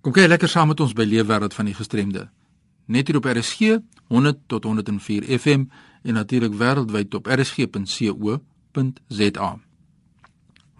Kom kyk lekker saam met ons by Leefwêreld van die Gestremde. Net hier op RSG 100 tot 104 FM en natuurlik wêreldwyd op rsg.co.za.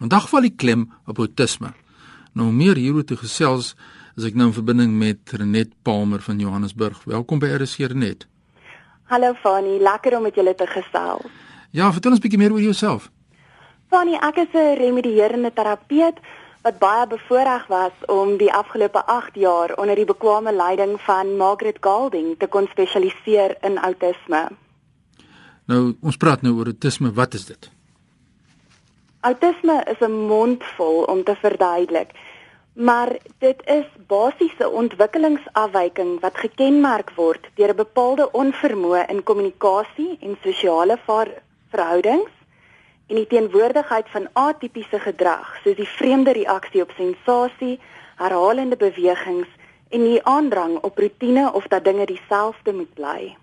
Vandag val die klem op autisme. Nou meer hieroor te gesels as ek nou in verbinding met Renet Palmer van Johannesburg. Welkom by RSG Renet. Hallo Fani, lekker om met julle te gesels. Ja, vertel ons 'n bietjie meer oor jouself. Fani, ek is 'n remedierende terapeut wat baie bevoorreg was om die afgelope 8 jaar onder die bekwame leiding van Margaret Golding te kon spesialiseer in outisme. Nou, ons praat nou oor outisme. Wat is dit? Outisme is 'n mondvol om te verduidelik. Maar dit is basiese ontwikkelingsafwyking wat gekenmerk word deur 'n bepaalde onvermoë in kommunikasie en sosiale verhoudings en die teenwoordigheid van atipiese gedrag soos die vreemde reaksie op sensasie, herhalende bewegings en die aandrang op rotine of dat dinge dieselfde moet bly.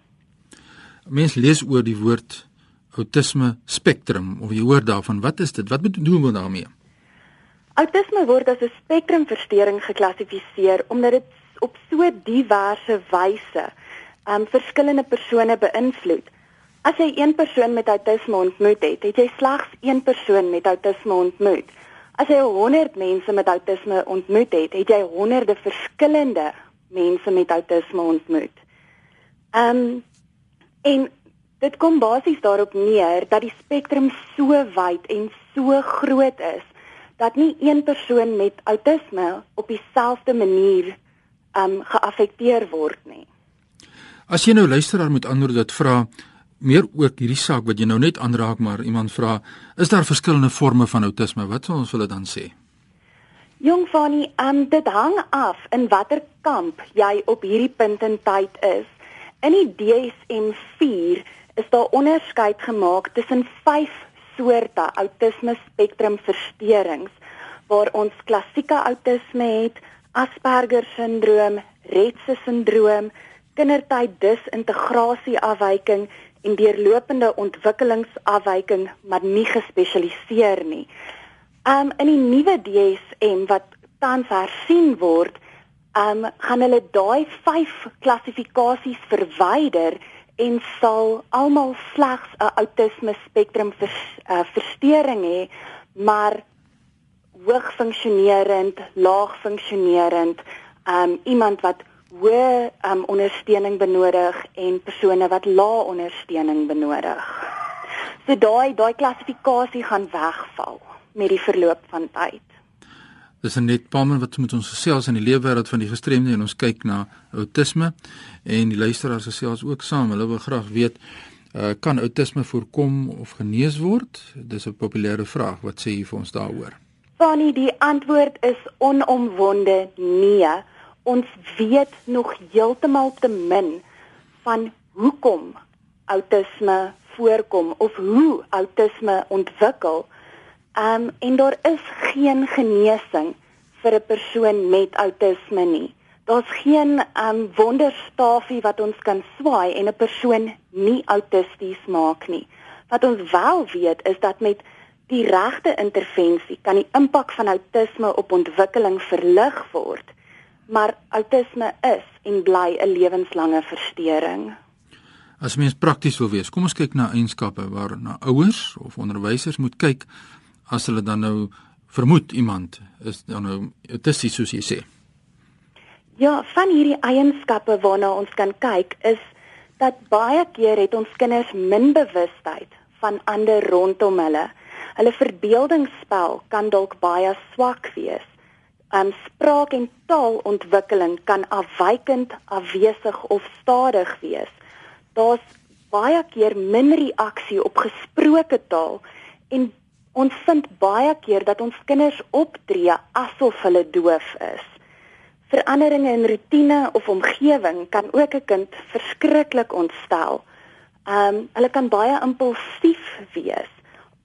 Mense lees oor die woord autisme spektrum of jy hoor daarvan, wat is dit? Wat bedoel men daarmee? Autisme word as 'n spektrumversteuring geklassifiseer omdat dit op so diverse wyse um verskillende persone beïnvloed. As jy een persoon met outisme ontmoet het, het jy slegs een persoon met outisme ontmoet. As jy 100 mense met outisme ontmoet het, het jy honderde verskillende mense met outisme ontmoet. Ehm um, en dit kom basies daarop neer dat die spektrum so wyd en so groot is dat nie een persoon met outisme op dieselfde manier ehm um, geaffekteer word nie. As jy nou luisteraar moet antwoord dat vra meer ook hierdie saak wat jy nou net aanraak maar iemand vra is daar verskillende forme van outisme wat sou ons hulle dan sê? Jong Fanny um, dit hang af in watter kamp jy op hierdie punt in tyd is. In die DSM-4 is daar onderskeid gemaak tussen 5 soorte outisme spektrum versteurings waar ons klassieke outisme het Asperger sindroom, Rett se sindroom, kindertyd disintegrasie afwyking en deurlopende ontwikkelingsafwyking maar nie gespesialiseer nie. Um in die nuwe DSM wat tans hersien word, um gaan hulle daai 5 klassifikasies verwyder en sal almal slegs 'n autisme spektrum vers, uh, verstoring hê, maar hoog funksionerend, laag funksionerend, um iemand wat hoë um, ondersteuning benodig en persone wat lae ondersteuning benodig. So daai daai klassifikasie gaan wegval met die verloop van tyd. Dis net Palmer wat met ons gesels in die leefwêreld van die gestremde en ons kyk na outisme en die luisteraars gesels ook saam. Hulle wil graag weet uh, kan outisme voorkom of genees word? Dis 'n populêre vraag. Wat sê jy vir ons daaroor? Fanny, die antwoord is onomwonde nee ons weet nog heeltemal te min van hoekom outisme voorkom of hoe outisme ontwikkel. Um en daar is geen genesing vir 'n persoon met outisme nie. Daar's geen um wonderstafie wat ons kan swaai en 'n persoon nie autisties maak nie. Wat ons wel weet is dat met die regte intervensie kan die impak van outisme op ontwikkeling verlig word maar outisme is en bly 'n lewenslange verstoring. As mens prakties wil wees, kom ons kyk na eienskappe waarna ouers of onderwysers moet kyk as hulle dan nou vermoed iemand is dan nou autisties soos jy sê. Ja, van hierdie eienskappe waarna ons kan kyk is dat baie keer het ons kinders min bewustheid van ander rondom hulle. Hulle verbeeldingsspel kan dalk baie swak wees um, spraak en taalontwikkeling kan afwykend, afwesig of stadig wees. Daar's baie keer min reaksie op gesproke taal en ons vind baie keer dat ons kinders optree asof hulle doof is. Veranderinge in rotine of omgewing kan ook 'n kind verskriklik ontstel. Ehm um, hulle kan baie impulsief wees.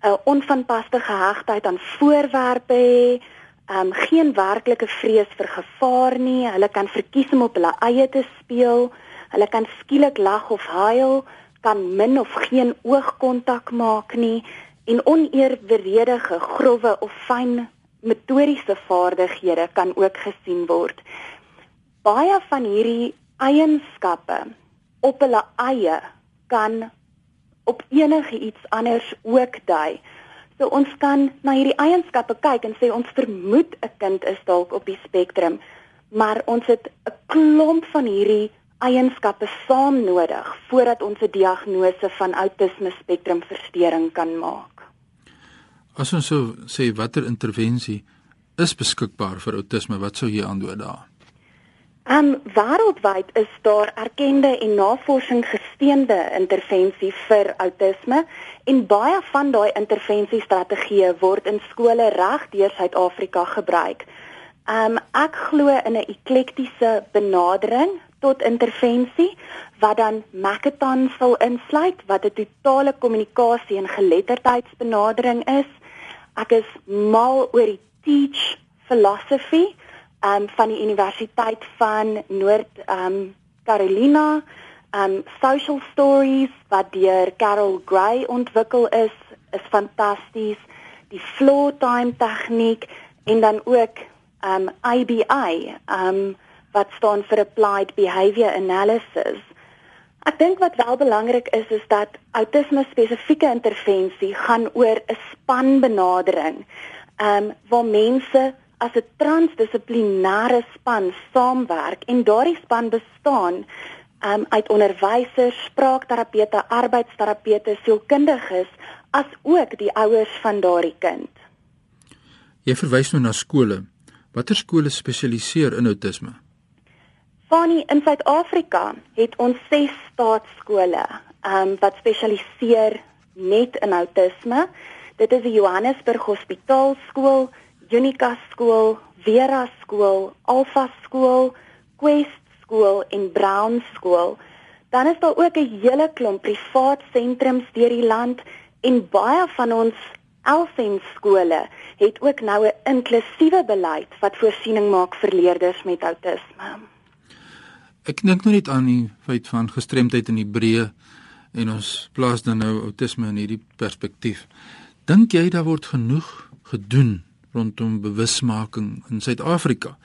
'n Onvanpaste gehegtheid aan voorwerpe hê, um, geen werklike vrees vir gevaar nie. Hulle kan verkies om op hulle eie te speel. Hulle kan skielik lag of huil, kan min of geen oogkontak maak nie en oneerweredige, grouwe of fyn metodiese vaardighede kan ook gesien word. baie van hierdie eienskappe op hulle eie kan op enige iets anders ook dui. So ons kan na hierdie eienskappe kyk en sê ons vermoed 'n kind is dalk op die spektrum, maar ons het 'n klomp van hierdie eienskappe saam nodig voordat ons 'n diagnose van outisme spektrumversteuring kan maak. As ons sou sê watter intervensie is beskikbaar vir outisme, wat sou jy antwoord daar? Um wêreldwyd is daar erkende en navorsing gesteunde intervensie vir outisme en baie van daai intervensiestrategieë word in skole reg deur Suid-Afrika gebruik. Um ek glo in 'n eklektiese benadering tot intervensie wat dan Makaton sal insluit wat 'n totale kommunikasie en geletterdheidsbenadering is. Ek is mal oor die teach philosophy um van die Universiteit van Noord um Carolina um social stories wat deur Carol Gray ontwikkel is is fantasties. Die flow time tegniek en dan ook um IBI um wat staan vir applied behavior analysis. Ek dink wat wel belangrik is is dat outisme spesifieke intervensie gaan oor 'n spanbenadering um waar mense as 'n transdissiplinêre span saamwerk en daardie span bestaan um, uit onderwysers, spraakterapeute, arbeidsterapeute, sielkundiges as ook die ouers van daardie kind. Jy verwys nou na skole. Watter skole spesialiseer in outisme? Fanny in Suid-Afrika het ons ses staatskole um, wat spesialiseer net in outisme. Dit is die Johannesburg Hospitaalskool, Unica skool, Vera skool, Alpha skool, Quest skool en Brown skool. Dan is daar ook 'n hele klomp privaat sentrums deur die land en baie van ons Elsen skole het ook nou 'n inklusiewe beleid wat voorsiening maak vir leerders met outisme. Ek dink nou net aan die feit van gestremdheid in die breë en ons plaas dan nou outisme in hierdie perspektief. Dink jy daar word genoeg gedoen rondom bewusmaking in Suid-Afrika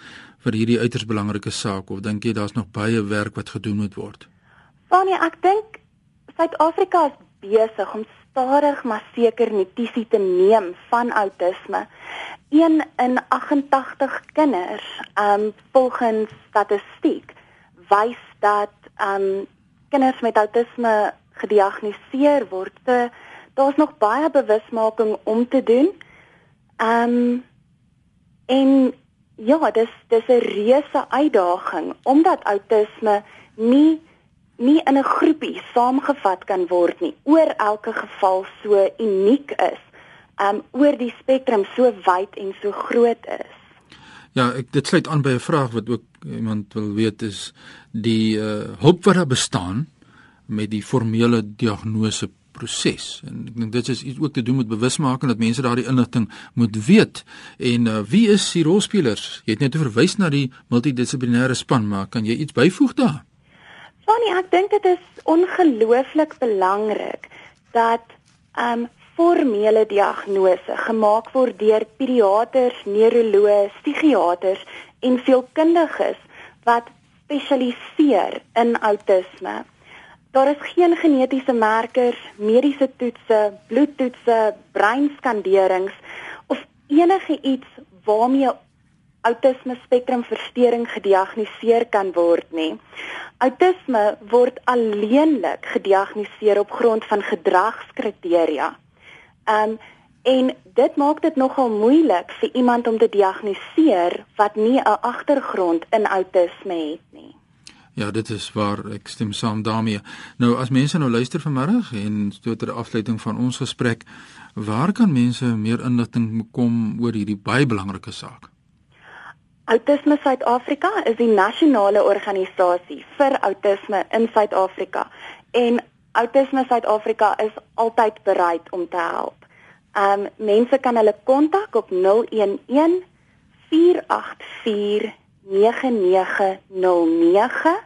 vir hierdie uiters belangrike saak of dink jy daar's nog baie werk wat gedoen moet word? Fanie, ek dink Suid-Afrika is besig om stadig maar seker notisie te neem van outisme. Een in 88 kinders, um volgens statistiek, wys dat um kinders met outisme gediagnoseer word. Daar's nog baie bewusmaking om te doen. Ehm um, en ja, dis dis 'n reuse uitdaging omdat outisme nie nie in 'n groepie saamgevat kan word nie. Oor elke geval so uniek is. Um oor die spektrum so wyd en so groot is. Ja, ek dit sluit aan by 'n vraag wat ook iemand wil weet is die uh hulp wat daar bestaan met die formele diagnose proses. En ek dink dit is iets ook te doen met bewusmaking dat mense daardie inligting moet weet. En uh, wie is die rolspelers? Jy het net verwys na die multidissiplinêre span, maar kan jy iets byvoeg daar? Sonny, ek dink dit is ongelooflik belangrik dat ehm um, formele diagnose gemaak word deur pediaters, neuroloë, psigiaters en veelkundiges wat spesialiseer in outisme. Daar is geen genetiese markers, mediese toetse, bloedtoetse, breinskanderings of enige iets waarmee outisme spektrumversteuring gediagnoseer kan word nie. Outisme word alleenlik gediagnoseer op grond van gedragskriteria. Um en dit maak dit nogal moeilik vir iemand om te diagnoseer wat nie 'n agtergrond in outisme het nie. Ja, dit is waar ek stem saam daarmee. Nou as mense nou luister vanmiddag en stoter afsluiting van ons gesprek, waar kan mense meer inligting kom oor hierdie baie belangrike saak? Autisme Suid-Afrika is die nasionale organisasie vir outisme in Suid-Afrika en Autisme Suid-Afrika is altyd bereid om te help. Um mense kan hulle kontak op 011 484 9909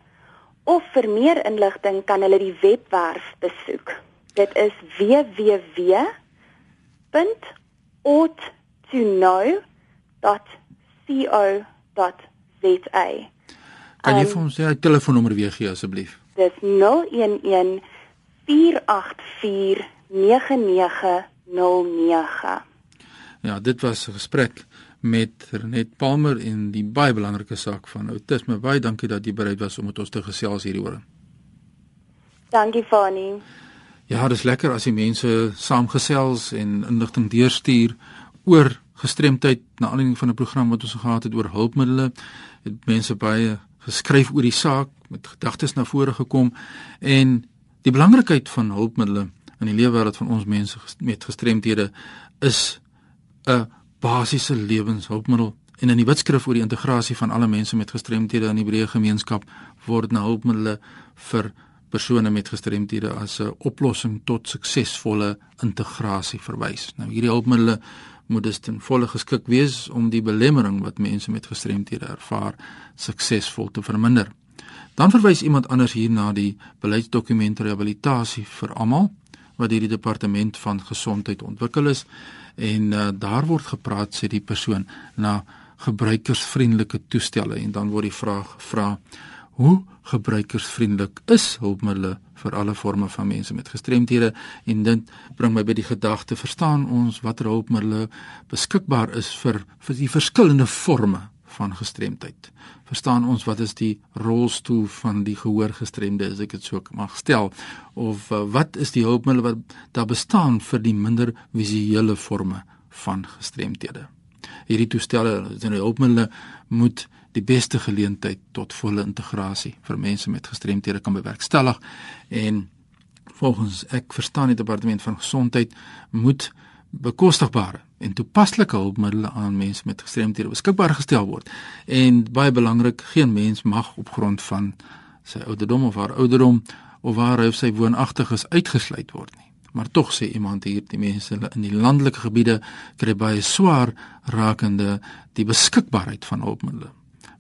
of vir meer inligting kan hulle die webwerf besoek. Dit is www.ought2know.co.za. Kan jy vir ons sy telefoonnommer weer gee asseblief? Dis 011 484 9909. Ja, dit was 'n gesprek met Renet Palmer en die baie belangrike saak van outisme. Baie dankie dat jy bereid was om met ons te gesels hieroor. Dankie Fanny. Ja, dit is lekker as die mense saamgesels en inligting deurstuur oor gestremdheid na aanleiding van 'n program wat ons gehad het oor hulpmiddels. Het mense baie geskryf oor die saak met gedagtes na vore gekom en die belangrikheid van hulpmiddels in die lewenswêreld van ons mense met gestremdhede is 'n basiese lewenshulpmiddel en in die Wetskrif oor die integrasie van alle mense met gestremdhede in die Hebreë gemeenskap word na hulpmiddels vir persone met gestremdhede as 'n oplossing tot suksesvolle integrasie verwys. Nou hierdie hulpmiddels moet dus ten volle geskik wees om die belemmering wat mense met gestremdhede ervaar suksesvol te verminder. Dan verwys iemand anders hier na die beleidsdokument rehabilitasie vir almal wat deur die departement van gesondheid ontwikkel is en uh, daar word gepraat sê die persoon na gebruikersvriendelike toestelle en dan word die vraag gevra hoe gebruikersvriendelik is hulpmiddels vir alle forme van mense met gestremthede? En dit bring my by die gedagte verstaan ons watter hulpmiddels beskikbaar is vir vir die verskillende forme van gestremdheid. Verstaan ons wat is die rolstoel van die gehoorgestremde as ek dit so mag stel of uh, wat is die hulpmiddels wat daar bestaan vir die minder visuele forme van gestremdhede. Hierdie toestelle en hulpmiddels moet die beste geleentheid tot volle integrasie vir mense met gestremdhede kan bewerkstellig en volgens ek verstaan die departement van gesondheid moet bekostigbare en toepaslike hulpmiddels aan mense met gestremthede beskikbaar gestel word. En baie belangrik, geen mens mag op grond van sy ouderdom of haar ouderdom of waar hy of sy woonagtig is uitgesluit word nie. Maar tog sê iemand hier die mense in die landelike gebiede kry baie swaar rakende die beskikbaarheid van hulpmiddels.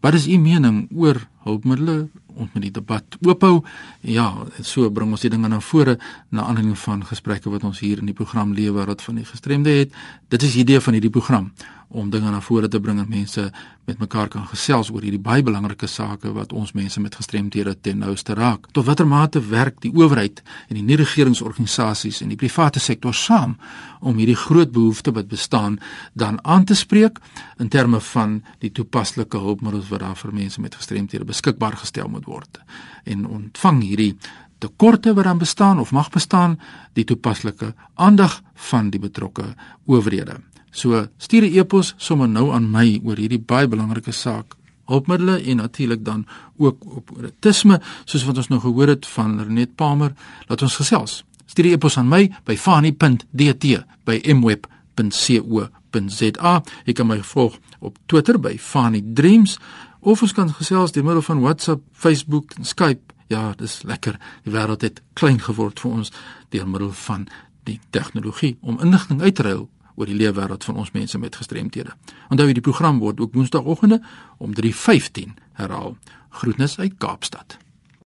Wat is u mening oor hulpmiddels ons met die debat oophou. Ja, so bring ons die dinge na vore na aanleiding van gesprekke wat ons hier in die program Lewe wat van die gestremde het. Dit is die idee van hierdie program om dinge na vore te bring en mense met mekaar kan gesels oor hierdie baie belangrike sake wat ons mense met gestremdhede ten nouste raak. Tot watter mate werk die owerheid en die nie-regeringsorganisasies en die private sektor saam om hierdie groot behoefte wat bestaan dan aan te spreek in terme van die toepaslike hulpmiddels wat daar vir mense met gestremdhede beskikbaar gestel moet word en ontvang hierdie tekorte wat dan bestaan of mag bestaan die toepaslike aandag van die betrokke owerhede. So stuur 'n e-pos sommer nou aan my oor hierdie baie belangrike saak. Hulpmiddels en natuurlik dan ook op autisme soos wat ons nou gehoor het van Renet Palmer, laat ons gesels. Stuur 'n e-pos aan my by fani.dt@mweb.co.za. Jy kan my volg op Twitter by Fani Dreams of ons kan gesels deur middel van WhatsApp, Facebook en Skype. Ja, dis lekker. Die wêreld het klein geword vir ons deur middel van die tegnologie om inligting uit te ruil oor die leefwêreld van ons mense met gestremthede. Onthou hierdie program word ook woensdagoggende om 3:15 herhaal. Groetnis uit Kaapstad.